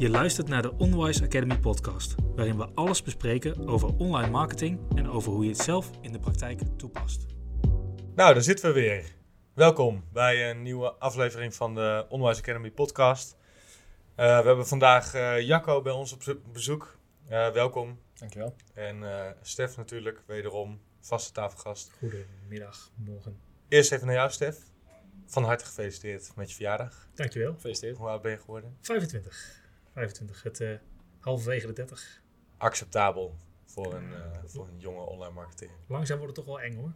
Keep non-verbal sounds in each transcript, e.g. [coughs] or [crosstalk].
Je luistert naar de Onwise Academy podcast, waarin we alles bespreken over online marketing en over hoe je het zelf in de praktijk toepast. Nou, daar zitten we weer. Welkom bij een nieuwe aflevering van de Onwise Academy podcast. Uh, we hebben vandaag uh, Jacco bij ons op bezoek. Uh, welkom. Dankjewel. En Stef natuurlijk, wederom vaste tafelgast. Goedemiddag, morgen. Eerst even naar jou, Stef. Van harte gefeliciteerd met je verjaardag. Dankjewel. Gefeliciteerd. Hoe oud ben je geworden? 25. 25, het uh, halverwege de 30. Acceptabel voor een, uh, voor een jonge online marketeer. Langzaam wordt het toch wel eng hoor.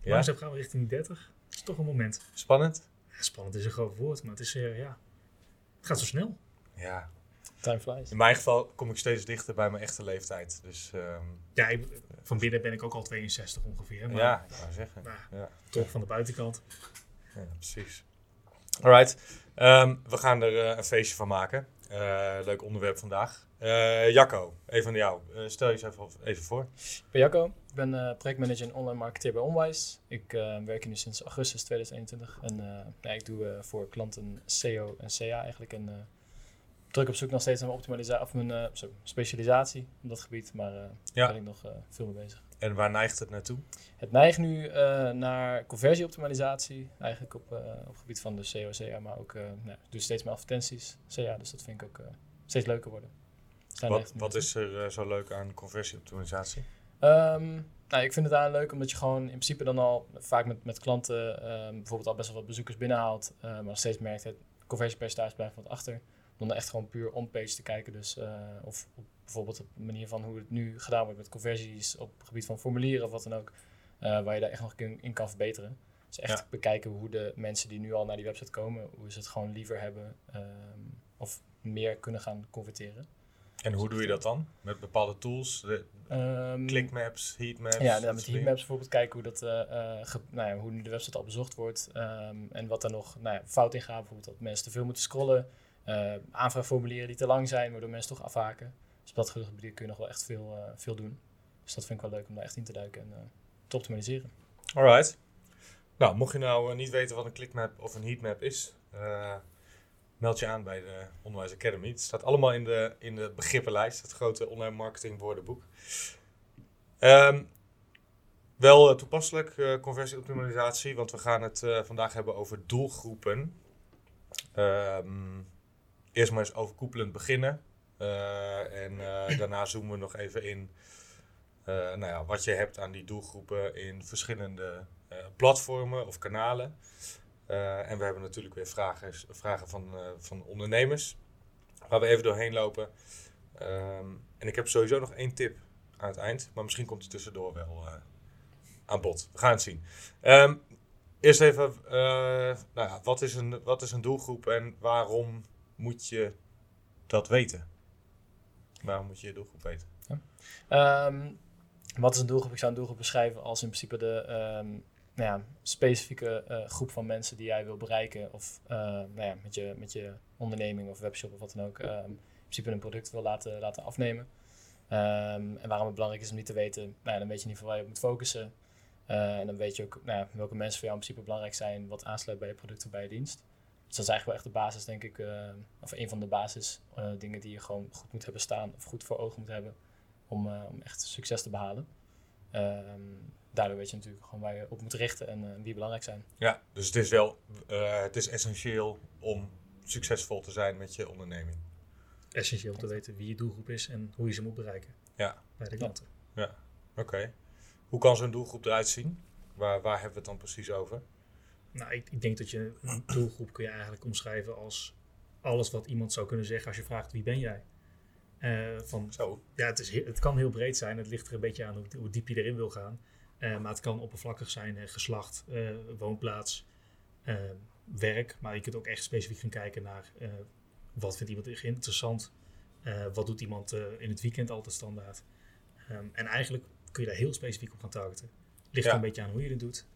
Ja? Langzaam gaan we richting de 30. Dat is toch een moment. Spannend? Ja, spannend is een groot woord, maar het, is, uh, ja, het gaat zo snel. Ja. Time flies. In mijn geval kom ik steeds dichter bij mijn echte leeftijd. Dus, um, ja, ik, van binnen ben ik ook al 62 ongeveer. Maar, ja, ik zou zeggen. Maar, ja. Toch van de buitenkant. Ja, precies. Alright. Um, we gaan er uh, een feestje van maken. Uh, leuk onderwerp vandaag. Uh, Jacco, even aan jou. Uh, stel jezelf even voor. Ik ben Jacco. Ik ben projectmanager en online marketeer bij Onwise. Ik werk hier nu sinds augustus 2021. En ik doe voor klanten SEO en CA eigenlijk. En druk op zoek nog steeds naar mijn, optimalisatie, of mijn sorry, specialisatie op dat gebied. Maar daar ja. ben ik nog veel mee bezig. En waar neigt het naartoe? Het neigt nu uh, naar conversieoptimalisatie, eigenlijk op, uh, op het gebied van de CO, CA, maar ook uh, nou, dus steeds meer advertenties, CA, dus dat vind ik ook steeds leuker worden. Wat, wat is er zo leuk aan conversieoptimalisatie? Um, nou, ik vind het aan leuk omdat je gewoon in principe dan al vaak met, met klanten um, bijvoorbeeld al best wel wat bezoekers binnenhaalt, maar nog steeds merkt het conversiepercentage blijft wat achter. Om dan echt gewoon puur on-page te kijken, dus of op bijvoorbeeld de manier van hoe het nu gedaan wordt met conversies op het gebied van formulieren of wat dan ook, uh, waar je daar echt nog in, in kan verbeteren. Dus echt bekijken hoe de mensen die nu al naar die website komen, hoe ze het gewoon liever hebben um, of meer kunnen gaan converteren. En hoe doe je dat dan? Met bepaalde tools? De um, clickmaps, heatmaps? Ja, nou, met heatmaps bijvoorbeeld kijken hoe, dat, uh, uh, nou ja, hoe de website al bezocht wordt. Um, en wat er nog nou ja, fout in gaat. Bijvoorbeeld dat mensen te veel moeten scrollen. Uh, aanvraagformulieren die te lang zijn, waardoor mensen toch afhaken. Dus dat gebied kun je nog wel echt veel, uh, veel doen. Dus dat vind ik wel leuk om daar echt in te duiken en uh, te optimaliseren. Alright. Nou, mocht je nou uh, niet weten wat een clickmap of een heatmap is, meld je aan bij de Onderwijs Academy. Het staat allemaal in de, in de begrippenlijst, het grote online marketing woordenboek. Um, wel toepasselijk, conversieoptimalisatie, want we gaan het vandaag hebben over doelgroepen. Um, eerst maar eens overkoepelend beginnen. Uh, en uh, daarna zoomen we nog even in uh, nou ja, wat je hebt aan die doelgroepen in verschillende platformen of kanalen. en we hebben natuurlijk weer vragen, vragen van, van ondernemers, waar we even doorheen lopen. Um, en ik heb sowieso nog één tip aan het eind, maar misschien komt het tussendoor wel aan bod. We gaan het zien. Um, eerst even, nou ja, wat, is een, wat is een doelgroep en waarom moet je dat weten? Waarom moet je je doelgroep weten? Um, wat is een doelgroep? Ik zou een doelgroep beschrijven als in principe de um, nou ja, specifieke uh, groep van mensen die jij wil bereiken. Of uh, nou ja, met, je, met je onderneming of webshop of wat dan ook. Um, in principe een product wil laten, laten afnemen. en waarom het belangrijk is om niet te weten, nou dan weet je ieder geval waar je op moet focussen. Uh, en dan weet je ook nou welke mensen voor jou in principe belangrijk zijn, wat aansluit bij je product of bij je dienst. Dus dat is eigenlijk wel echt de basis, denk ik, uh, of een van de basis uh, dingen die je gewoon goed moet hebben staan of goed voor ogen moet hebben om, uh, om echt succes te behalen. Um, daardoor weet je natuurlijk gewoon waar je op moet richten en wie belangrijk zijn. Ja, dus het is wel het is essentieel om succesvol te zijn met je onderneming. Essentieel te weten wie je doelgroep is en hoe je ze moet bereiken. Ja. Bij de klanten. Ja, ja. oké. Okay. Hoe kan zo'n doelgroep eruit zien? Waar, waar hebben we het dan precies over? Nou, ik, ik, denk dat je een doelgroep kun je eigenlijk omschrijven als alles wat iemand zou kunnen zeggen als je vraagt wie ben jij. Uh, van, Zo. Ja, het, is, het kan heel breed zijn. Het ligt er een beetje aan hoe, hoe diep je erin wil gaan. Uh, maar het kan oppervlakkig zijn, uh, geslacht, woonplaats, werk. Maar je kunt ook echt specifiek gaan kijken naar wat vindt iemand interessant. wat doet iemand in het weekend altijd standaard. Um, en eigenlijk kun je daar heel specifiek op gaan targeten. Ligt ja. er een beetje aan hoe je het doet.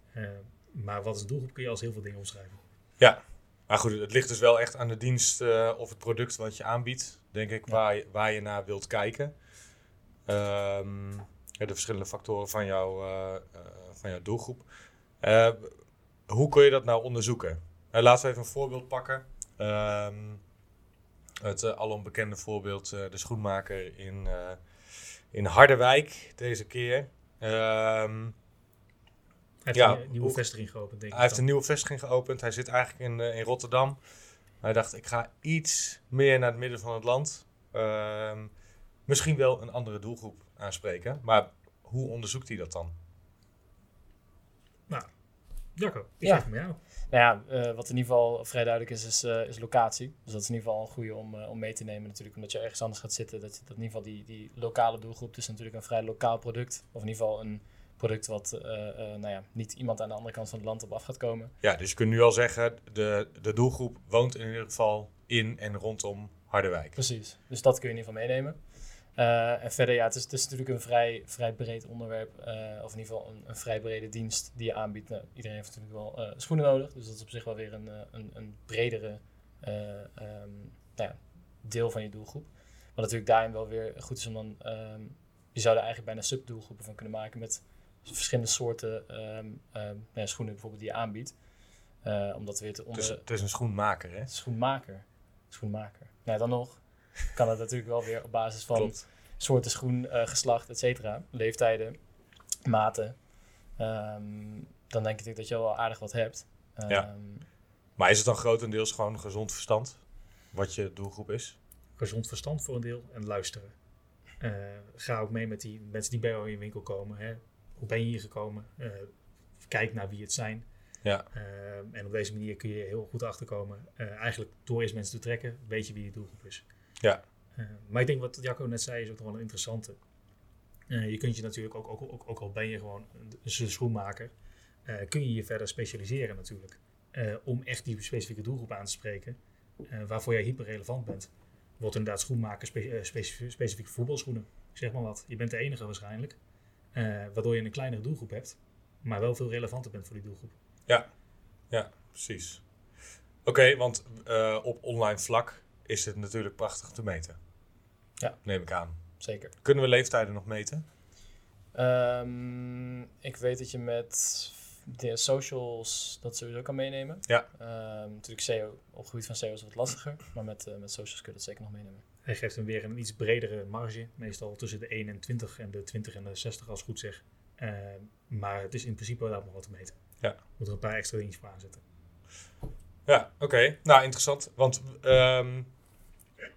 Maar wat is een doelgroep kun je als heel veel dingen omschrijven. Ja, maar goed, het ligt dus wel echt aan de dienst uh, of het product wat je aanbiedt, denk ik, ja. waar, je, waar je naar wilt kijken. Um, de verschillende factoren van, jou, uh, uh, van jouw doelgroep. hoe kun je dat nou onderzoeken? laten we even een voorbeeld pakken. Um, Het uh, alom bekende voorbeeld, uh, de schoenmaker in, uh, in Harderwijk deze keer. Ehm, heeft ja, een nieuwe vestiging geopend, denk ik. Hij heeft een nieuwe vestiging geopend. Hij zit eigenlijk in, in Rotterdam. Hij dacht, ik ga iets meer naar het midden van het land. Ehm, misschien wel een andere doelgroep aanspreken. Maar hoe onderzoekt hij dat dan? Nou, Jacco, ik Ja. maar jou. Nou ja, eh, wat in ieder geval vrij duidelijk is, is, eh, is locatie. Dus dat is in ieder geval een goede om, eh, om mee te nemen natuurlijk. Omdat je ergens anders gaat zitten. Dat, dat in ieder geval die, die lokale doelgroep, het is natuurlijk een vrij lokaal product. Of in ieder geval een product wat eh, eh, nou ja, niet iemand aan de andere kant van het land op af gaat komen. Ja, dus je kunt nu al zeggen, de, de doelgroep woont in ieder geval in en rondom Harderwijk. Precies, dus dat kun je in ieder geval meenemen. Eh, en verder, ja, het is, het is natuurlijk een vrij, vrij breed onderwerp. of in ieder geval een, een vrij brede dienst die je aanbiedt. Nou, iedereen heeft natuurlijk wel schoenen nodig. Dus dat is op zich wel weer een, een, een bredere eh, ehm, nou ja, deel van je doelgroep. Wat natuurlijk daarin wel weer goed is om dan... ehm, je zou er eigenlijk bijna subdoelgroepen van kunnen maken met verschillende soorten ehm, ehm, nou ja, schoenen bijvoorbeeld die je aanbiedt. Eh, om dat weer te onder... Dus het is een schoenmaker, hè? Schoenmaker. Schoenmaker. Nou, dan nog [laughs] kan het natuurlijk wel weer op basis van Klopt. soorten schoen, eh, geslacht, et cetera, leeftijden, maten. Ehm, dan denk ik dat je wel aardig wat hebt. Ehm, Ja. Maar is het dan grotendeels gewoon gezond verstand? Wat je doelgroep is? Gezond verstand voor een deel en luisteren. Eh, ga ook mee met die mensen die bij jou in je winkel komen. Hè. Hoe ben je hier gekomen? Eh, kijk naar wie het zijn. Ja. Eh, en op deze manier kun je heel goed achterkomen. Eh, eigenlijk door eens mensen te trekken, weet je wie je doelgroep is. Ja. Maar ik denk wat Jacco net zei is ook nog wel een interessante. Je kunt je natuurlijk ook, ook, ook, ook al ben je gewoon een, schoenmaker, kun je je verder specialiseren natuurlijk. Om echt die specifieke doelgroep aan te spreken, waarvoor jij hyper relevant bent. Wordt inderdaad schoenmaker spe, specif- specifiek voetbalschoenen. Zeg maar wat. Je bent de enige waarschijnlijk. Eh, waardoor je een kleinere doelgroep hebt, maar wel veel relevanter bent voor die doelgroep. Ja, precies. Oké, want eh, op online vlak is het natuurlijk prachtig te meten. Ja. Neem ik aan. Zeker. Kunnen we leeftijden nog meten? Ehm, ik weet dat je met de socials dat sowieso kan meenemen. Ja. Ehm, natuurlijk SEO, op het gebied van SEO is het wat lastiger, maar met, eh, met socials kun je dat zeker nog meenemen. Hij geeft hem weer een iets bredere marge, meestal tussen de 1 en 20 en de 20 en de 60 als ik goed zeg. Eh, maar het is in principe wel nog wat te meten. Ja. Moet er een paar extra dingetjes voor aanzetten. Ja, oké. Nou, interessant. Want ehm,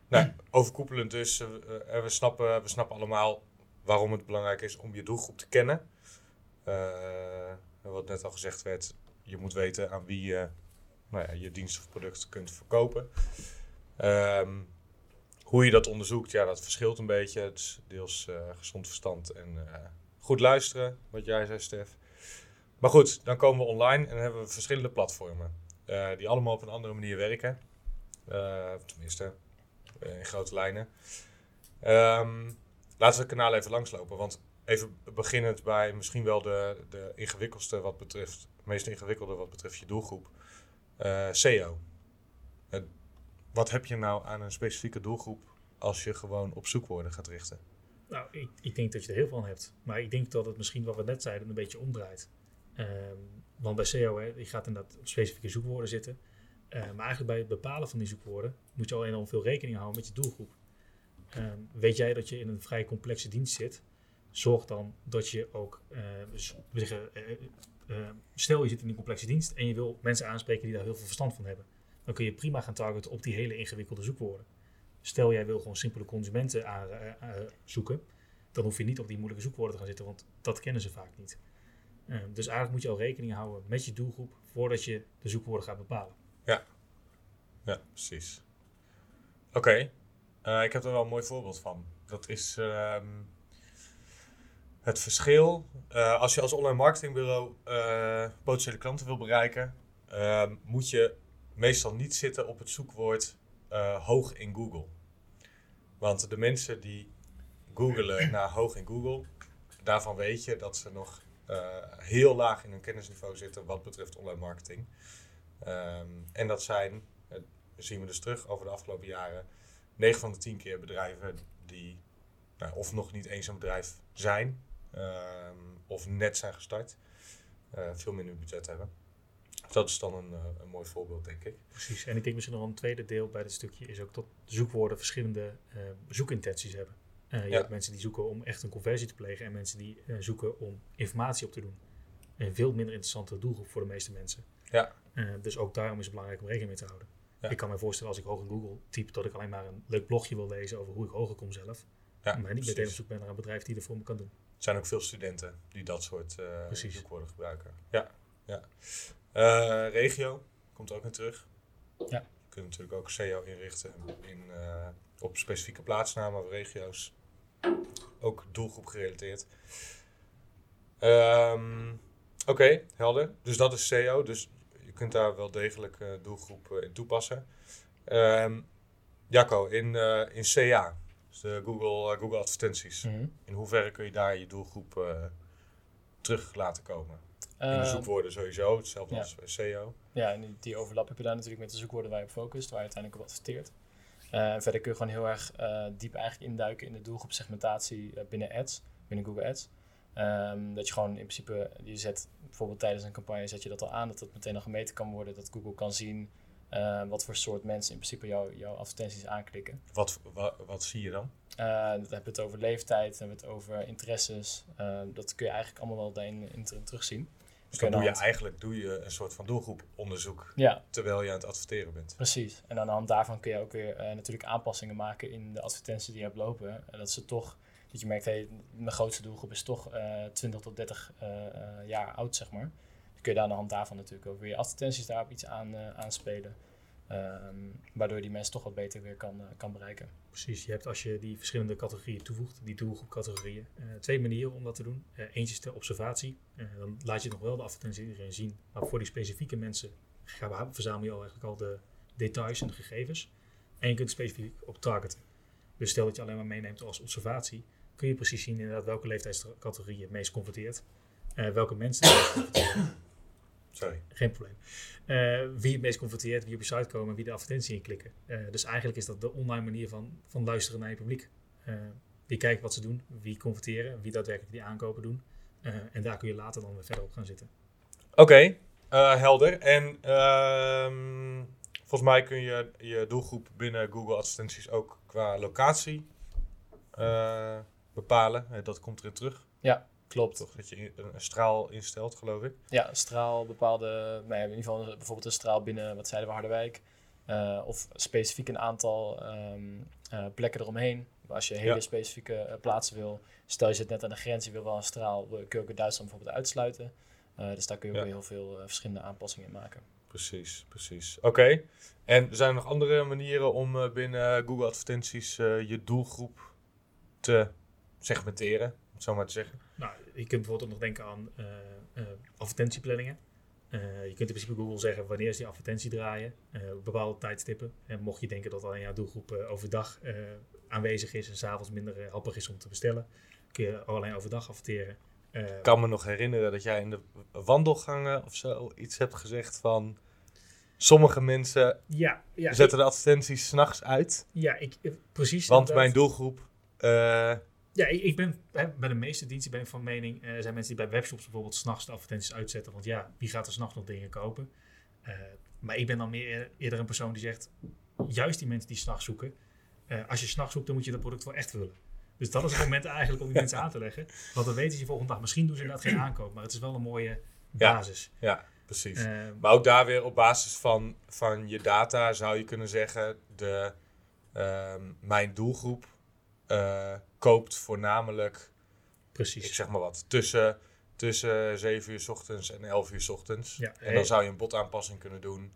nou, overkoepelend dus, we, snappen, we snappen allemaal waarom het belangrijk is om je doelgroep te kennen. Wat net al gezegd werd, je moet weten aan wie je nou ja, je dienst of product kunt verkopen. Ehm, hoe je dat onderzoekt, ja, dat verschilt een beetje. Het is deels eh, gezond verstand en eh, goed luisteren, wat jij zei, Stef. Maar goed, dan komen we online en dan hebben we verschillende platformen. eh, die allemaal op een andere manier werken. Tenminste, in grote lijnen. Ehm, laten we het kanaal even langslopen. Want even beginnend bij misschien wel de, de ingewikkeldste wat betreft, meest ingewikkelde wat betreft je doelgroep. Eh, SEO. Wat heb je nou aan een specifieke doelgroep als je gewoon op zoekwoorden gaat richten? Nou, ik, ik denk dat je er heel veel aan hebt. Maar ik denk dat het misschien wat we net zeiden een beetje omdraait. Ehm, want bij SEO, je gaat inderdaad op specifieke zoekwoorden zitten. Eh, maar eigenlijk bij het bepalen van die zoekwoorden moet je al enorm veel rekening houden met je doelgroep. Ehm, weet jij dat je in een vrij complexe dienst zit? Zorg dan dat je ook, we zeggen, eh, eh, stel je zit in een complexe dienst en je wil mensen aanspreken die daar heel veel verstand van hebben. Dan kun je prima gaan targeten op die hele ingewikkelde zoekwoorden. Stel jij wil gewoon simpele consumenten aan, eh, eh, zoeken, dan hoef je niet op die moeilijke zoekwoorden te gaan zitten, want dat kennen ze vaak niet. Eh, dus eigenlijk moet je al rekening houden met je doelgroep voordat je de zoekwoorden gaat bepalen. Ja, precies. Oké, ik heb er wel een mooi voorbeeld van. Dat is ehm, het verschil. als je als online marketingbureau potentiële klanten wil bereiken, ehm, moet je meestal niet zitten op het zoekwoord eh, hoog in Google. Want de mensen die googelen [clears throat] naar hoog in Google, daarvan weet je dat ze nog eh, heel laag in hun kennisniveau zitten wat betreft online marketing. Ehm, en dat zijn dat zien we dus terug over de afgelopen jaren. 9 van de 10 keer bedrijven die nou, of nog niet eens een bedrijf zijn, ehm, of net zijn gestart, eh, veel minder budget hebben. Dat is dan een, eh, een mooi voorbeeld, denk ik. Precies. En ik denk misschien nog een tweede deel bij dit stukje is ook dat zoekwoorden verschillende eh, zoekintenties hebben. Eh, je Ja. hebt mensen die zoeken om echt een conversie te plegen en mensen die zoeken om informatie op te doen. Een veel minder interessante doelgroep voor de meeste mensen. Ja. Dus ook daarom is het belangrijk om rekening mee te houden. Ja. Ik kan me voorstellen als ik hoog in Google typ dat ik alleen maar een leuk blogje wil lezen over hoe ik hoger kom zelf. Ja, maar niet meteen op zoek ben naar een bedrijf die dat voor me kan doen. Er zijn ook veel studenten die dat soort zoekwoorden gebruiken. Ja, ja. Eh, regio komt ook weer terug. Ja. Je kunt natuurlijk ook SEO inrichten in, eh, op specifieke plaatsnamen of regio's. Ook doelgroep gerelateerd. Ehm, Oké, helder. Dus dat is SEO. Dus je kunt daar wel degelijk eh, doelgroep in toepassen. Ehm Jacco, in, in CA, dus de Google, Google advertenties. Mhm. In hoeverre kun je daar je doelgroep terug laten komen? In de Eh, zoekwoorden sowieso, hetzelfde ja. als SEO. Ja, en die, overlap heb je daar natuurlijk met de zoekwoorden waar je op focust, waar je uiteindelijk op adverteert. En verder kun je gewoon heel erg eh, diep eigenlijk induiken in de doelgroepsegmentatie eh, binnen ads, binnen Google Ads. Ehm, dat je gewoon in principe, je zet bijvoorbeeld tijdens een campagne zet je dat al aan, dat het meteen al gemeten kan worden, dat Google kan zien eh, wat voor soort mensen in principe jou- jouw advertenties aanklikken. Wat, wat, wat zie je dan? Eh, dan heb je het over leeftijd, dan heb je het over interesses. Eh, dat kun je eigenlijk allemaal wel daarin in ter- terugzien. Dus dan doe je hand- eigenlijk doe je een soort van doelgroeponderzoek Ja, terwijl je aan het adverteren bent. Precies. En aan de hand daarvan kun je ook weer eh, natuurlijk aanpassingen maken in de advertenties die je hebt lopen. En dat ze toch, dat je merkt, hey, mijn grootste doelgroep is toch eh 20 tot 30 eh, eh, jaar oud, zeg maar. Kun je daar aan de hand daarvan natuurlijk ook weer advertenties daarop iets aan eh, aanspelen. Ehm, waardoor je die mensen toch wat beter weer kan, eh, kan bereiken. Precies, je hebt als je die verschillende categorieën toevoegt, die doelgroepcategorieën, eh, twee manieren om dat te doen. Eentje is de observatie. Dan laat je nog wel de advertentie erin zien, maar voor die specifieke mensen verzamel je al eigenlijk al de details en gegevens. En je kunt specifiek op targeten. Dus stel dat je alleen maar meeneemt als observatie, kun je precies zien inderdaad welke leeftijdscategorie het meest converteert. Welke mensen. Sorry. Geen probleem. Eh, wie het meest converteert, wie op je site komen, wie de advertentie inklikken. Eh dus eigenlijk is dat de online manier van, van luisteren naar je publiek. Eh wie kijkt wat ze doen, wie converteren, wie daadwerkelijk die aankopen doen. Eh, en daar kun je later dan weer verder op gaan zitten. Oké, eh, helder. En ehm, volgens mij kun je je doelgroep binnen Google advertenties ook qua locatie eh, bepalen. Dat komt erin terug. Klopt. Toch dat je een, straal instelt, geloof ik. Ja, een straal, bepaalde, nou ja, in ieder geval bijvoorbeeld een straal binnen, wat zeiden we, Harderwijk. Eh, of specifiek een aantal ehm, eh, plekken eromheen. Als je hele Ja. specifieke eh, plaatsen wil, stel je zit net aan de grens, je wil wel een straal, kun je ook Duitsland bijvoorbeeld uitsluiten. Dus daar kun je Ja. weer heel veel verschillende aanpassingen in maken. Precies, precies. Oké. En zijn er nog andere manieren om binnen Google advertenties je doelgroep te segmenteren, het zo maar te zeggen? Nou, je kunt bijvoorbeeld ook nog denken aan eh, eh, advertentieplanningen. Eh, je kunt in principe Google zeggen wanneer ze die advertentie draaien, op bepaalde tijdstippen. En mocht je denken dat alleen jouw doelgroep overdag aanwezig is en s'avonds minder happig is om te bestellen, kun je alleen overdag adverteren. Ik kan me nog herinneren dat jij in de wandelgangen of zo iets hebt gezegd van... Sommige mensen ja, ja, zetten de advertenties s'nachts uit, ja ik, precies. want inderdaad. mijn doelgroep... Ja, ik, ben bij de meeste diensten ben ik van mening. Er zijn mensen die bij webshops bijvoorbeeld s'nachts de advertenties uitzetten. Want ja, wie gaat er s'nachts nog dingen kopen? Eh, maar ik ben dan meer eerder een persoon die zegt. Juist die mensen die s'nachts zoeken. eh, als je s'nachts zoekt, dan moet je dat product wel echt willen. Dus dat is het moment eigenlijk om die [laughs] mensen aan te leggen. Want dan weten ze volgende dag. Misschien doen ze inderdaad geen aankoop. Maar het is wel een mooie basis. ja, precies. Eh, Maar ook daar weer op basis van, van je data zou je kunnen zeggen... De, ehm, mijn doelgroep eh, koopt voornamelijk... Ik precies. zeg maar wat, tussen, tussen 7 uur 's ochtends en 11 uur 's ochtends. Ja, En dan zou je een botaanpassing kunnen doen.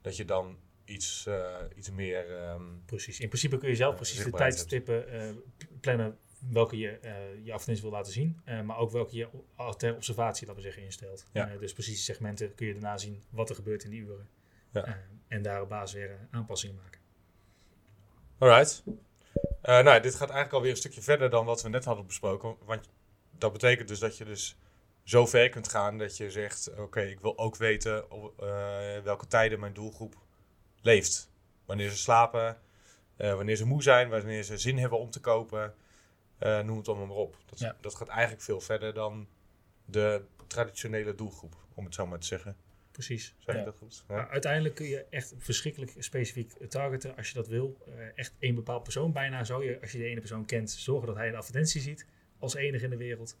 Dat je dan iets, eh, iets meer... ehm, Precies. In principe kun je zelf Ja, precies de tijdstippen eh, plannen welke je eh, je advertentie wil laten zien, eh, maar ook welke je ter observatie, laten we zeggen, instelt. Ja. Eh, dus precies segmenten kun je daarna zien wat er gebeurt in die uren. Ja. Eh, en daar op basis weer eh, aanpassingen maken. Alright. Eh, nou, dit gaat eigenlijk alweer een stukje verder dan wat we net hadden besproken. Want dat betekent dus dat je dus zo ver kunt gaan dat je zegt... Oké, ik wil ook weten op, eh, welke tijden mijn doelgroep leeft. Wanneer ze slapen, eh, wanneer ze moe zijn, wanneer ze zin hebben om te kopen. noem het allemaal maar op. Dat, Ja. dat gaat eigenlijk veel verder dan de traditionele doelgroep, om het zo maar te zeggen. Precies. Zeg Ja. ik dat goed? Maar Ja. uiteindelijk kun je echt verschrikkelijk specifiek targeten als je dat wil. Eh, echt één bepaald persoon bijna zou je, als je de ene persoon kent, zorgen dat hij een advertentie ziet. Als enige in de wereld.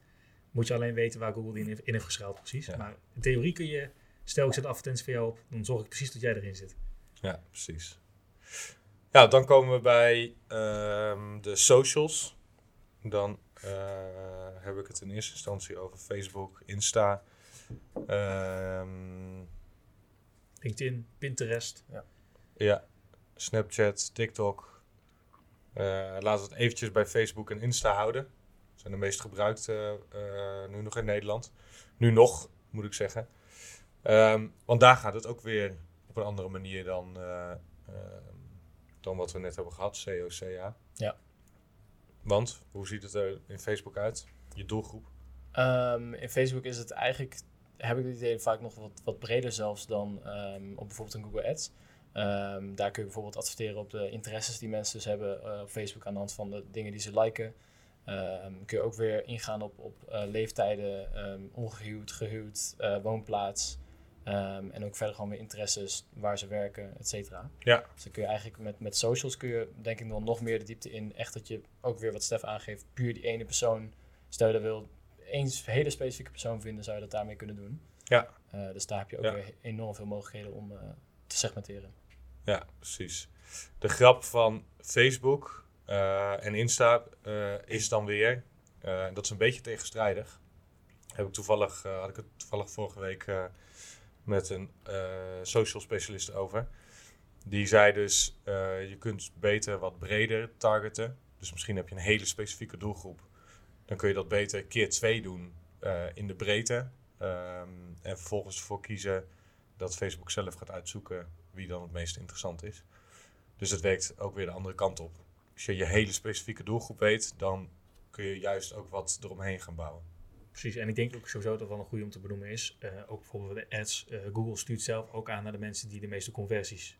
Moet je alleen weten waar Google die in, in heeft geschuild, precies. Ja. Maar in theorie kun je, stel ik zet een advertentie voor jou op, dan zorg ik precies dat jij erin zit. Ja, precies. Ja, dan komen we bij ehm, de socials. Dan eh, heb ik het in eerste instantie over Facebook, Insta. ehm, LinkedIn, Pinterest. ja, Snapchat, TikTok. Eh, laten we het eventjes bij Facebook en Insta houden. Dat zijn de meest gebruikte eh, nu nog in Nederland. Nu nog, moet ik zeggen. Ehm, want daar gaat het ook weer op een andere manier dan, eh, ehm, dan wat we net hebben gehad, COCA. Ja. Want, hoe ziet het er in Facebook uit? Je doelgroep? Ehm, in Facebook is het eigenlijk, heb ik het idee, vaak nog wat, wat breder zelfs dan ehm, op bijvoorbeeld een Google Ads. Ehm, daar kun je bijvoorbeeld adverteren op de interesses die mensen dus hebben eh, op Facebook aan de hand van de dingen die ze liken. Ehm, kun je ook weer ingaan op, op eh, leeftijden, ongehuwd, gehuwd, eh, woonplaats. En ook verder gewoon weer interesses, waar ze werken, et cetera. Ja. Dus dan kun je eigenlijk met, met socials kun je denk ik dan nog meer de diepte in. Echt dat je ook weer wat Stef aangeeft, puur die ene persoon. Stel je dat wil één hele specifieke persoon vinden, zou je dat daarmee kunnen doen. Ja. Eh, dus daar heb je ook Ja. weer enorm veel mogelijkheden om eh, te segmenteren. Ja, precies. De grap van Facebook eh, en Insta is dan weer, dat is een beetje tegenstrijdig. Heb ik toevallig, had ik het toevallig vorige week met een social specialist over. Die zei dus, je kunt beter wat breder targeten. Dus misschien heb je een hele specifieke doelgroep. Dan kun je dat beter keer twee doen eh, in de breedte. Ehm, en vervolgens ervoor kiezen dat Facebook zelf gaat uitzoeken wie dan het meest interessant is. Dus het werkt ook weer de andere kant op. Als je je hele specifieke doelgroep weet, dan kun je juist ook wat eromheen gaan bouwen. Precies, en ik denk ook sowieso dat wel een goede om te benoemen is. eh, ook bijvoorbeeld de ads. eh, Google stuurt zelf ook aan naar de mensen die de meeste conversies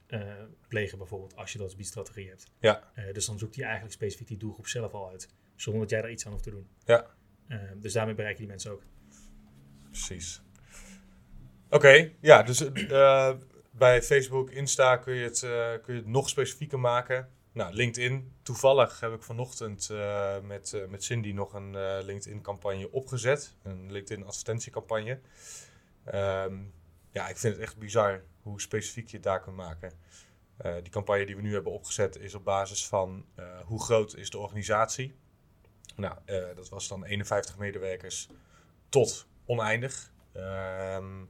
plegen, bijvoorbeeld, als je dat als biedstrategie hebt. Ja. Dus dan zoekt hij eigenlijk specifiek die doelgroep zelf al uit, zonder dat jij daar iets aan hoeft te doen. Ja. Eh, dus daarmee bereik je die mensen ook. Precies. Oké, ja, dus eh, bij Facebook, Insta kun je, het, eh, kun je het nog specifieker maken. Nou, LinkedIn. Toevallig heb ik vanochtend eh, met, met Cindy nog een LinkedIn-campagne opgezet. Een LinkedIn-advertentiecampagne. Ehm, ja, ik vind het echt bizar hoe specifiek je het daar kunt maken. Die campagne die we nu hebben opgezet is op basis van hoe groot is de organisatie. Nou, eh, dat was dan 51 medewerkers tot oneindig. Ehm,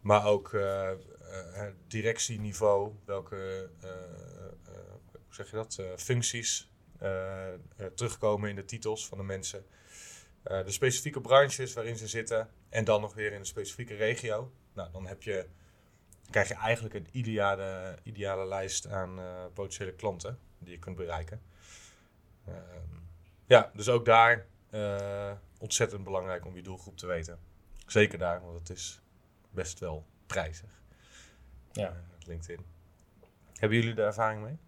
maar ook eh, het directieniveau, welke hoe zeg je dat, functies terugkomen in de titels van de mensen. De specifieke branches waarin ze zitten en dan nog weer in een specifieke regio. Nou, dan heb je, krijg je eigenlijk een ideale, ideale lijst aan potentiële klanten die je kunt bereiken. Ehm, ja, dus ook daar eh, ontzettend belangrijk om je doelgroep te weten. Zeker daar, want het is best wel prijzig. Ja. eh, LinkedIn. Hebben jullie daar ervaring mee?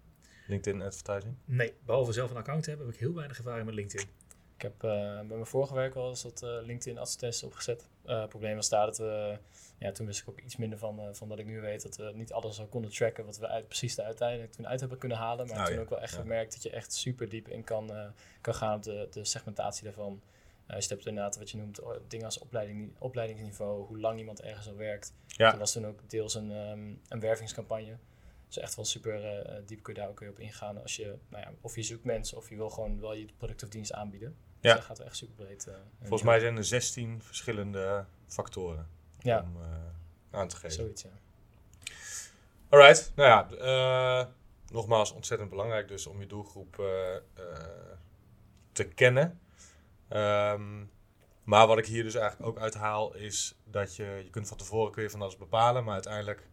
LinkedIn advertising? Nee, behalve zelf een account te hebben, heb ik heel weinig ervaring met LinkedIn. Ik heb eh, bij mijn vorige werk wel eens dat eh, LinkedIn advertenties opgezet. Eh, het probleem was daar dat we, ja, toen wist ik ook iets minder van, eh, van dat ik nu weet, dat we niet alles al konden tracken wat we uit, precies er uiteindelijk toen uit hebben kunnen halen. Maar Oh, toen ja. ook wel echt Ja. gemerkt dat je echt super diep in kan, eh, kan gaan op de, de segmentatie daarvan. Eh je hebt inderdaad wat je noemt oh, dingen als opleiding, opleidingsniveau, hoe lang iemand ergens al werkt. Ja. Er was toen ook deels een, ehm, een wervingscampagne. Dus echt wel super eh, diep kun je daar ook weer op ingaan. Als je, nou ja, of je zoekt mensen of je wil gewoon wel je product of dienst aanbieden. Dus Ja. dat gaat echt super breed. eh, Volgens mij zijn er 16 verschillende factoren Ja, om eh, aan te geven. zoiets ja. Alright, nou ja, eh, nogmaals ontzettend belangrijk dus om je doelgroep te kennen. Ehm, maar wat ik hier dus eigenlijk ook uithaal is dat je, je kunt van tevoren kun je van alles bepalen, maar uiteindelijk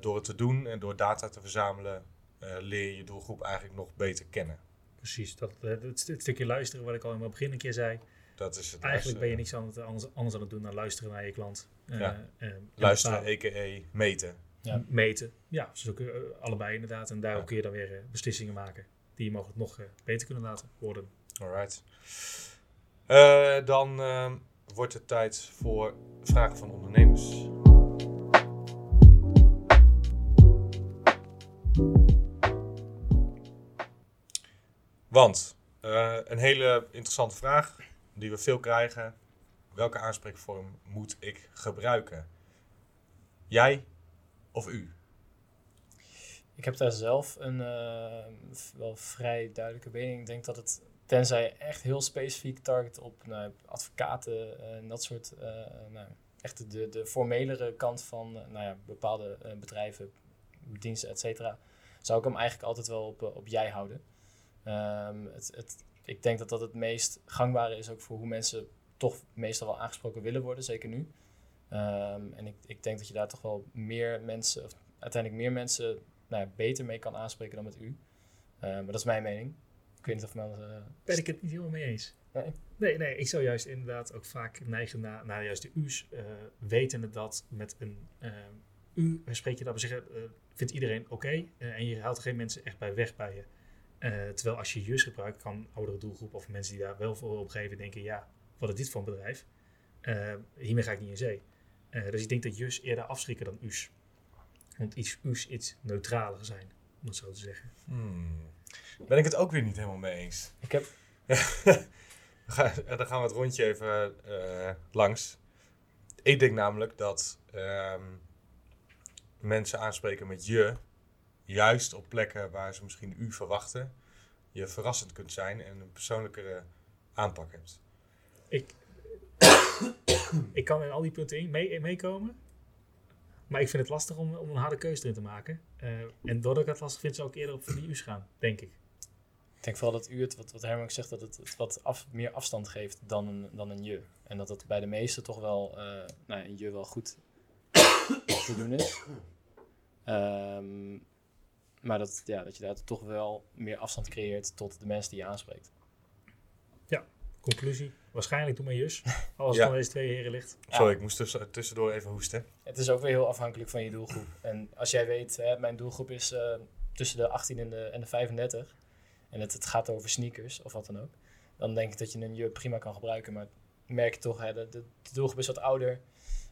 door het te doen en door data te verzamelen leer je je doelgroep eigenlijk nog beter kennen. Precies, dat, eh, het, st- het stukje luisteren wat ik al in het begin een keer zei. Dat is het Eigenlijk ben je niks aan het, anders, anders aan het doen dan luisteren naar je klant. Eh, Ja. eh, en Luisteren, a.k.a. meten. Ja. meten. Ja, je, eh, allebei inderdaad. En daarop Ja. kun je dan weer beslissingen maken die je mogelijk nog beter kunnen laten worden. Alright. Eh, dan ehm, wordt het tijd voor vragen van ondernemers. Want eh, een hele interessante vraag die we veel krijgen. Welke aanspreekvorm moet ik gebruiken? Jij of u? Ik heb daar zelf een eh, wel vrij duidelijke mening. Ik denk dat het, tenzij echt heel specifiek target op nou, advocaten eh, en dat soort, nou, echt de, de formelere kant van nou ja, bepaalde bedrijven, diensten, et cetera, zou ik hem eigenlijk altijd wel op, op jij houden. Ehm, het, het, ik denk dat dat het meest gangbare is ook voor hoe mensen toch meestal wel aangesproken willen worden, zeker nu. Ehm, en ik, ik denk dat je daar toch wel meer mensen, of uiteindelijk meer mensen nou ja, beter mee kan aanspreken dan met u. Eh, maar dat is mijn mening. Ik weet niet of men... eh, Ben ik het niet helemaal mee eens. Nee? Nee, nee, ik zou juist inderdaad ook vaak neigen naar, naar juist de u's. eh wetende dat met een u spreek je dat we zeggen, eh, vindt iedereen oké. eh, en je haalt geen mensen echt bij weg bij je. Eh, terwijl als je jus gebruikt, kan oudere doelgroep of mensen die daar wel voor opgeven denken, ja, wat is dit voor een bedrijf? Eh, hiermee ga ik niet in zee. Eh, dus ik denk dat jus eerder afschrikken dan u's. Want iets u's iets neutraler zijn, om het zo te zeggen. Hmm. Ben ik het ook weer niet helemaal mee eens. Ik heb... Dan [laughs] ga- Dan gaan we het rondje even eh, langs. Ik denk namelijk dat ehm, mensen aanspreken met je, juist op plekken waar ze misschien u verwachten, je verrassend kunt zijn en een persoonlijkere aanpak hebt. Ik, ik kan in al die punten mee, meekomen. Maar ik vind het lastig om, om een harde keuze erin te maken. Eh, en doordat ik het lastig vind, zou ik eerder op die U's gaan, denk ik. Ik denk vooral dat u het, wat, wat Herman ook zegt, dat het, het wat af, meer afstand geeft dan een, dan een je. En dat het bij de meesten toch wel, eh, nou, een je wel goed [coughs] te doen is. Ehm, maar dat, ja, dat je daar toch wel meer afstand creëert tot de mensen die je aanspreekt. Conclusie, waarschijnlijk doe maar Jus. Als Ja. het van deze twee heren ligt. Sorry, Ja. ik moest tussen- tussendoor even hoesten. Het is ook weer heel afhankelijk van je doelgroep. En als jij weet, hè, mijn doelgroep is eh, tussen de 18 en de, en de 35. En het, het gaat over sneakers of wat dan ook. Dan denk ik dat je een je prima kan gebruiken. Maar merk je toch, hè, de, de, de doelgroep is wat ouder.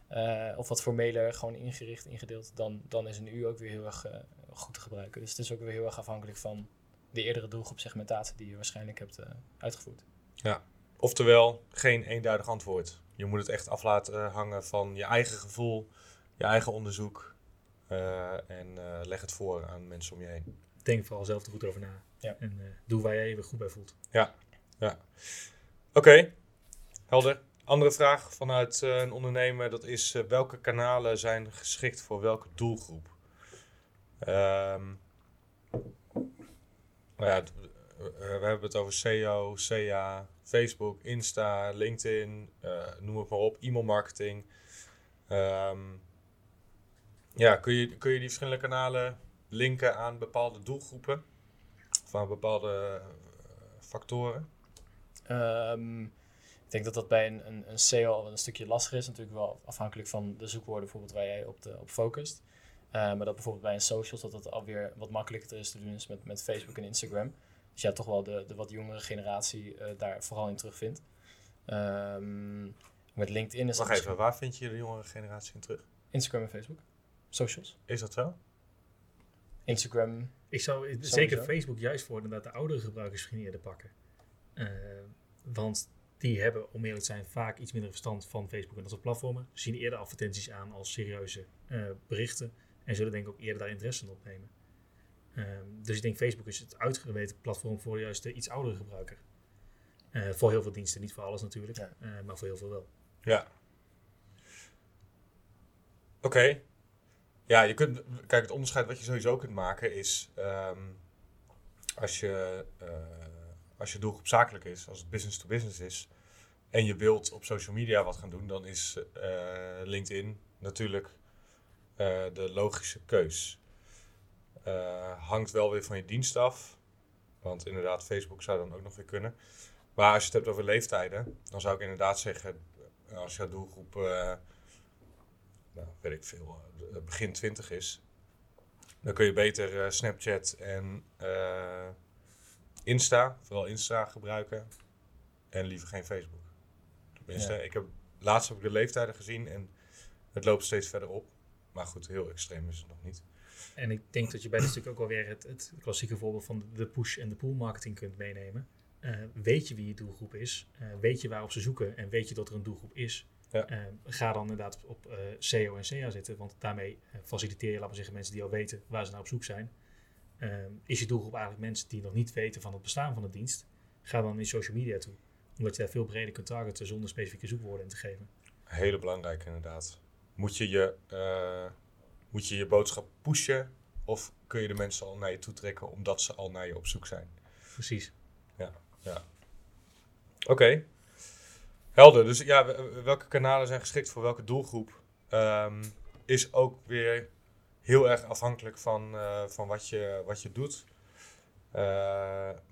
eh, of wat formeler, gewoon ingericht, ingedeeld. Dan, dan is een U ook weer heel erg eh, goed te gebruiken. Dus het is ook weer heel erg afhankelijk van de eerdere doelgroep segmentatie die je waarschijnlijk hebt eh, uitgevoerd. Oftewel, geen eenduidig antwoord. Je moet het echt af laten hangen van je eigen gevoel, je eigen onderzoek. eh, en eh, leg het voor aan mensen om je heen. Denk vooral zelf er goed over na. Ja. En eh, doe waar jij je weer goed bij voelt. Oké, helder. Andere vraag vanuit eh, een ondernemer, dat is eh, welke kanalen zijn geschikt voor welke doelgroep? Ehm, nou ja, eh, we hebben het over SEO, CA, Facebook, Insta, LinkedIn, eh, noem het maar op, e-mailmarketing. Ehm, ja, kun je, kun je die verschillende kanalen linken aan bepaalde doelgroepen? Of aan bepaalde eh, factoren? Ehm, ik denk dat dat bij een, een, een SEO een stukje lastiger is. Natuurlijk wel afhankelijk van de zoekwoorden bijvoorbeeld waar jij op, de, op focust. Eh, maar dat bijvoorbeeld bij een socials dat dat alweer wat makkelijker is te doen is met, met Facebook en Instagram. Dus ja, toch wel de, de wat jongere generatie eh, daar vooral in terugvindt. Ehm, met LinkedIn is Wacht dat even, waar vind je de jongere generatie in terug? Instagram en Facebook. Socials. Is dat zo? Instagram. Ik zou Sowieso. zeker Facebook juist voor inderdaad de oudere gebruikers misschien eerder pakken. Eh, want die hebben, om eerlijk te zijn, vaak iets minder verstand van Facebook en dat soort platformen. Zien eerder advertenties aan als serieuze eh, berichten. En zullen denk ik ook eerder daar interesse in opnemen. Ehm, dus ik denk Facebook is het uitgeweten platform voor juist de iets oudere gebruiker. Eh, voor heel veel diensten, niet voor alles natuurlijk, Ja. eh, maar voor heel veel wel. Ja. Oké. Ja, je kunt, kijk, het onderscheid wat je sowieso kunt maken is ehm, als, je, eh, als je doelgroep zakelijk is, als het business to business is, en je wilt op social media wat gaan doen, dan is eh, LinkedIn natuurlijk eh, de logische keus. Eh, hangt wel weer van je dienst af, want inderdaad, Facebook zou dan ook nog weer kunnen. Maar als je het hebt over leeftijden, dan zou ik inderdaad zeggen, eh, als jouw doelgroep, nou, weet ik veel, begin 20 is, dan kun je beter Snapchat en Insta, vooral Insta gebruiken en liever geen Facebook. Tenminste, Ja. ik heb, laatst heb ik de leeftijden gezien en het loopt steeds verder op. Maar goed, heel extreem is het nog niet. En ik denk dat je bij dit stuk ook wel weer het, het klassieke voorbeeld van de push- en de pull marketing kunt meenemen. Uh, weet je wie je doelgroep is? Uh, weet je waarop ze zoeken? En weet je dat er een doelgroep is? Ja. Uh, ga dan inderdaad op SEO en CA zitten, want daarmee faciliteer je, laten we zeggen, mensen die al weten waar ze naar op zoek zijn. is je doelgroep eigenlijk mensen die nog niet weten van het bestaan van de dienst? Ga dan in social media toe, omdat je daar veel breder kunt targeten zonder specifieke zoekwoorden in te geven. Hele belangrijk inderdaad. Moet je je, moet je je boodschap pushen of kun je de mensen al naar je toe trekken omdat ze al naar je op zoek zijn? Precies. Ja, ja. Oké. Helder. Dus ja, welke kanalen zijn geschikt voor welke doelgroep um, is ook weer heel erg afhankelijk van, uh, van wat, je, wat je doet. Uh,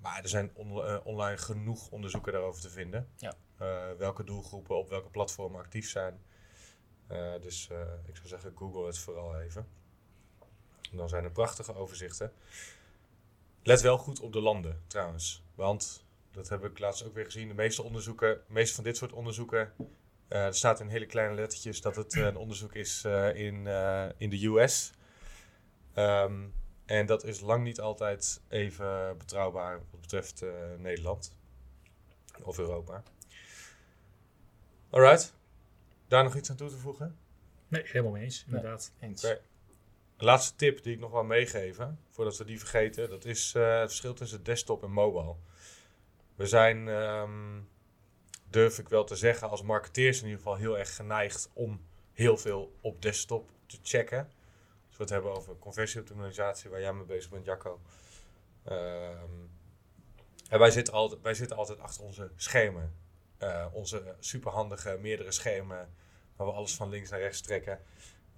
maar er zijn on uh, online genoeg onderzoeken daarover te vinden. Ja. welke doelgroepen op welke platformen actief zijn. Dus ik zou zeggen, google het vooral even. En dan zijn er prachtige overzichten. Let wel goed op de landen trouwens. Want dat heb ik laatst ook weer gezien. De meeste onderzoeken, de meeste van dit soort onderzoeken. Uh, er staat in hele kleine lettertjes dat het een onderzoek is in, in de US. Um, en dat is lang niet altijd even betrouwbaar wat betreft Nederland of Europa. Alright. Daar nog iets aan toe te voegen? Nee, helemaal mee eens, inderdaad. Nee, eens. Okay. Laatste tip die ik nog wil meegeven, voordat we die vergeten, dat is uh, het verschil tussen desktop en mobile. We zijn, um, durf ik wel te zeggen, als marketeers in ieder geval heel erg geneigd om heel veel op desktop te checken. Als we het hebben over conversieoptimalisatie, waar jij mee bezig bent, Jacco. Um, en wij zitten, altijd, wij zitten altijd achter onze schermen. Uh, onze superhandige meerdere schermen, waar we alles van links naar rechts trekken.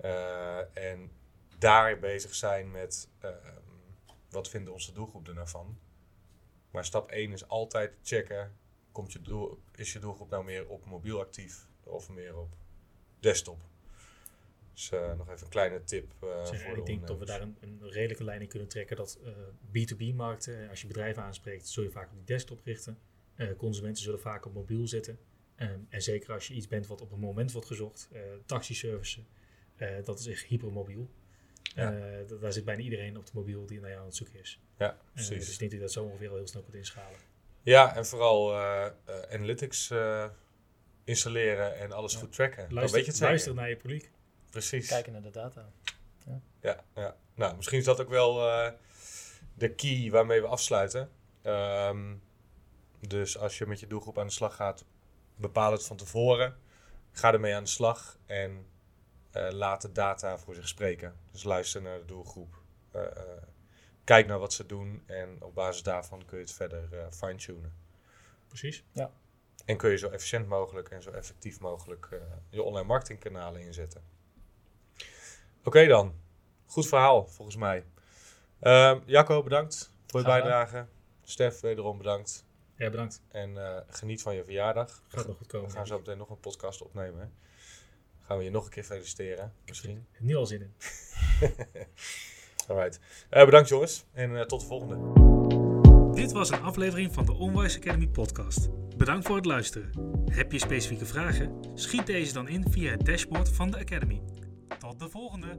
Uh, en daar bezig zijn met uh, wat vinden onze doelgroep er nou van. Maar stap 1 is altijd checken, komt je doel, is je doelgroep nou meer op mobiel actief of meer op desktop. Dus uh, nog even een kleine tip. Uh, zeg, voor ik denk dat we daar een, een, redelijke lijn in kunnen trekken dat B2B-markten, als je bedrijven aanspreekt, zul je vaak op die desktop richten. Consumenten zullen vaak op mobiel zitten. Um, en zeker als je iets bent wat op een moment wordt gezocht, taxiservices, dat is echt hypermobiel. Ja. Uh, daar zit bijna iedereen op de mobiel die naar jou aan het zoeken is. Ja, Uh, precies. dus ik denk dat je dat zo ongeveer al heel snel kunt inschalen. Ja, en vooral uh, analytics installeren en alles Ja. goed tracken. Dan Luister, weet je het luister naar je publiek. Precies. Kijken naar de data. Ja, ja. Nou, misschien is dat ook wel de key waarmee we afsluiten. Um, dus als je met je doelgroep aan de slag gaat, bepaal het van tevoren. Ga ermee aan de slag en uh, laat de data voor zich spreken. Dus luister naar de doelgroep. Uh, uh, kijk naar wat ze doen en op basis daarvan kun je het verder fine-tunen. Precies. En kun je zo efficiënt mogelijk en zo effectief mogelijk je online marketingkanalen inzetten. Oké okay dan. Goed verhaal volgens mij. Ehm, Jacco, bedankt voor je bijdrage. Stef, wederom bedankt. Ja, bedankt. En geniet van je verjaardag. Gaat nog goed komen. We gaan zo meteen nog een podcast opnemen. Hè? Gaan we je nog een keer feliciteren, misschien. Nu al zin in. [laughs] Alright. Uh, bedankt jongens en uh, tot de volgende. Dit was een aflevering van de Onwise Academy podcast. Bedankt voor het luisteren. Heb je specifieke vragen? Schiet deze dan in via het dashboard van de Academy. Tot de volgende!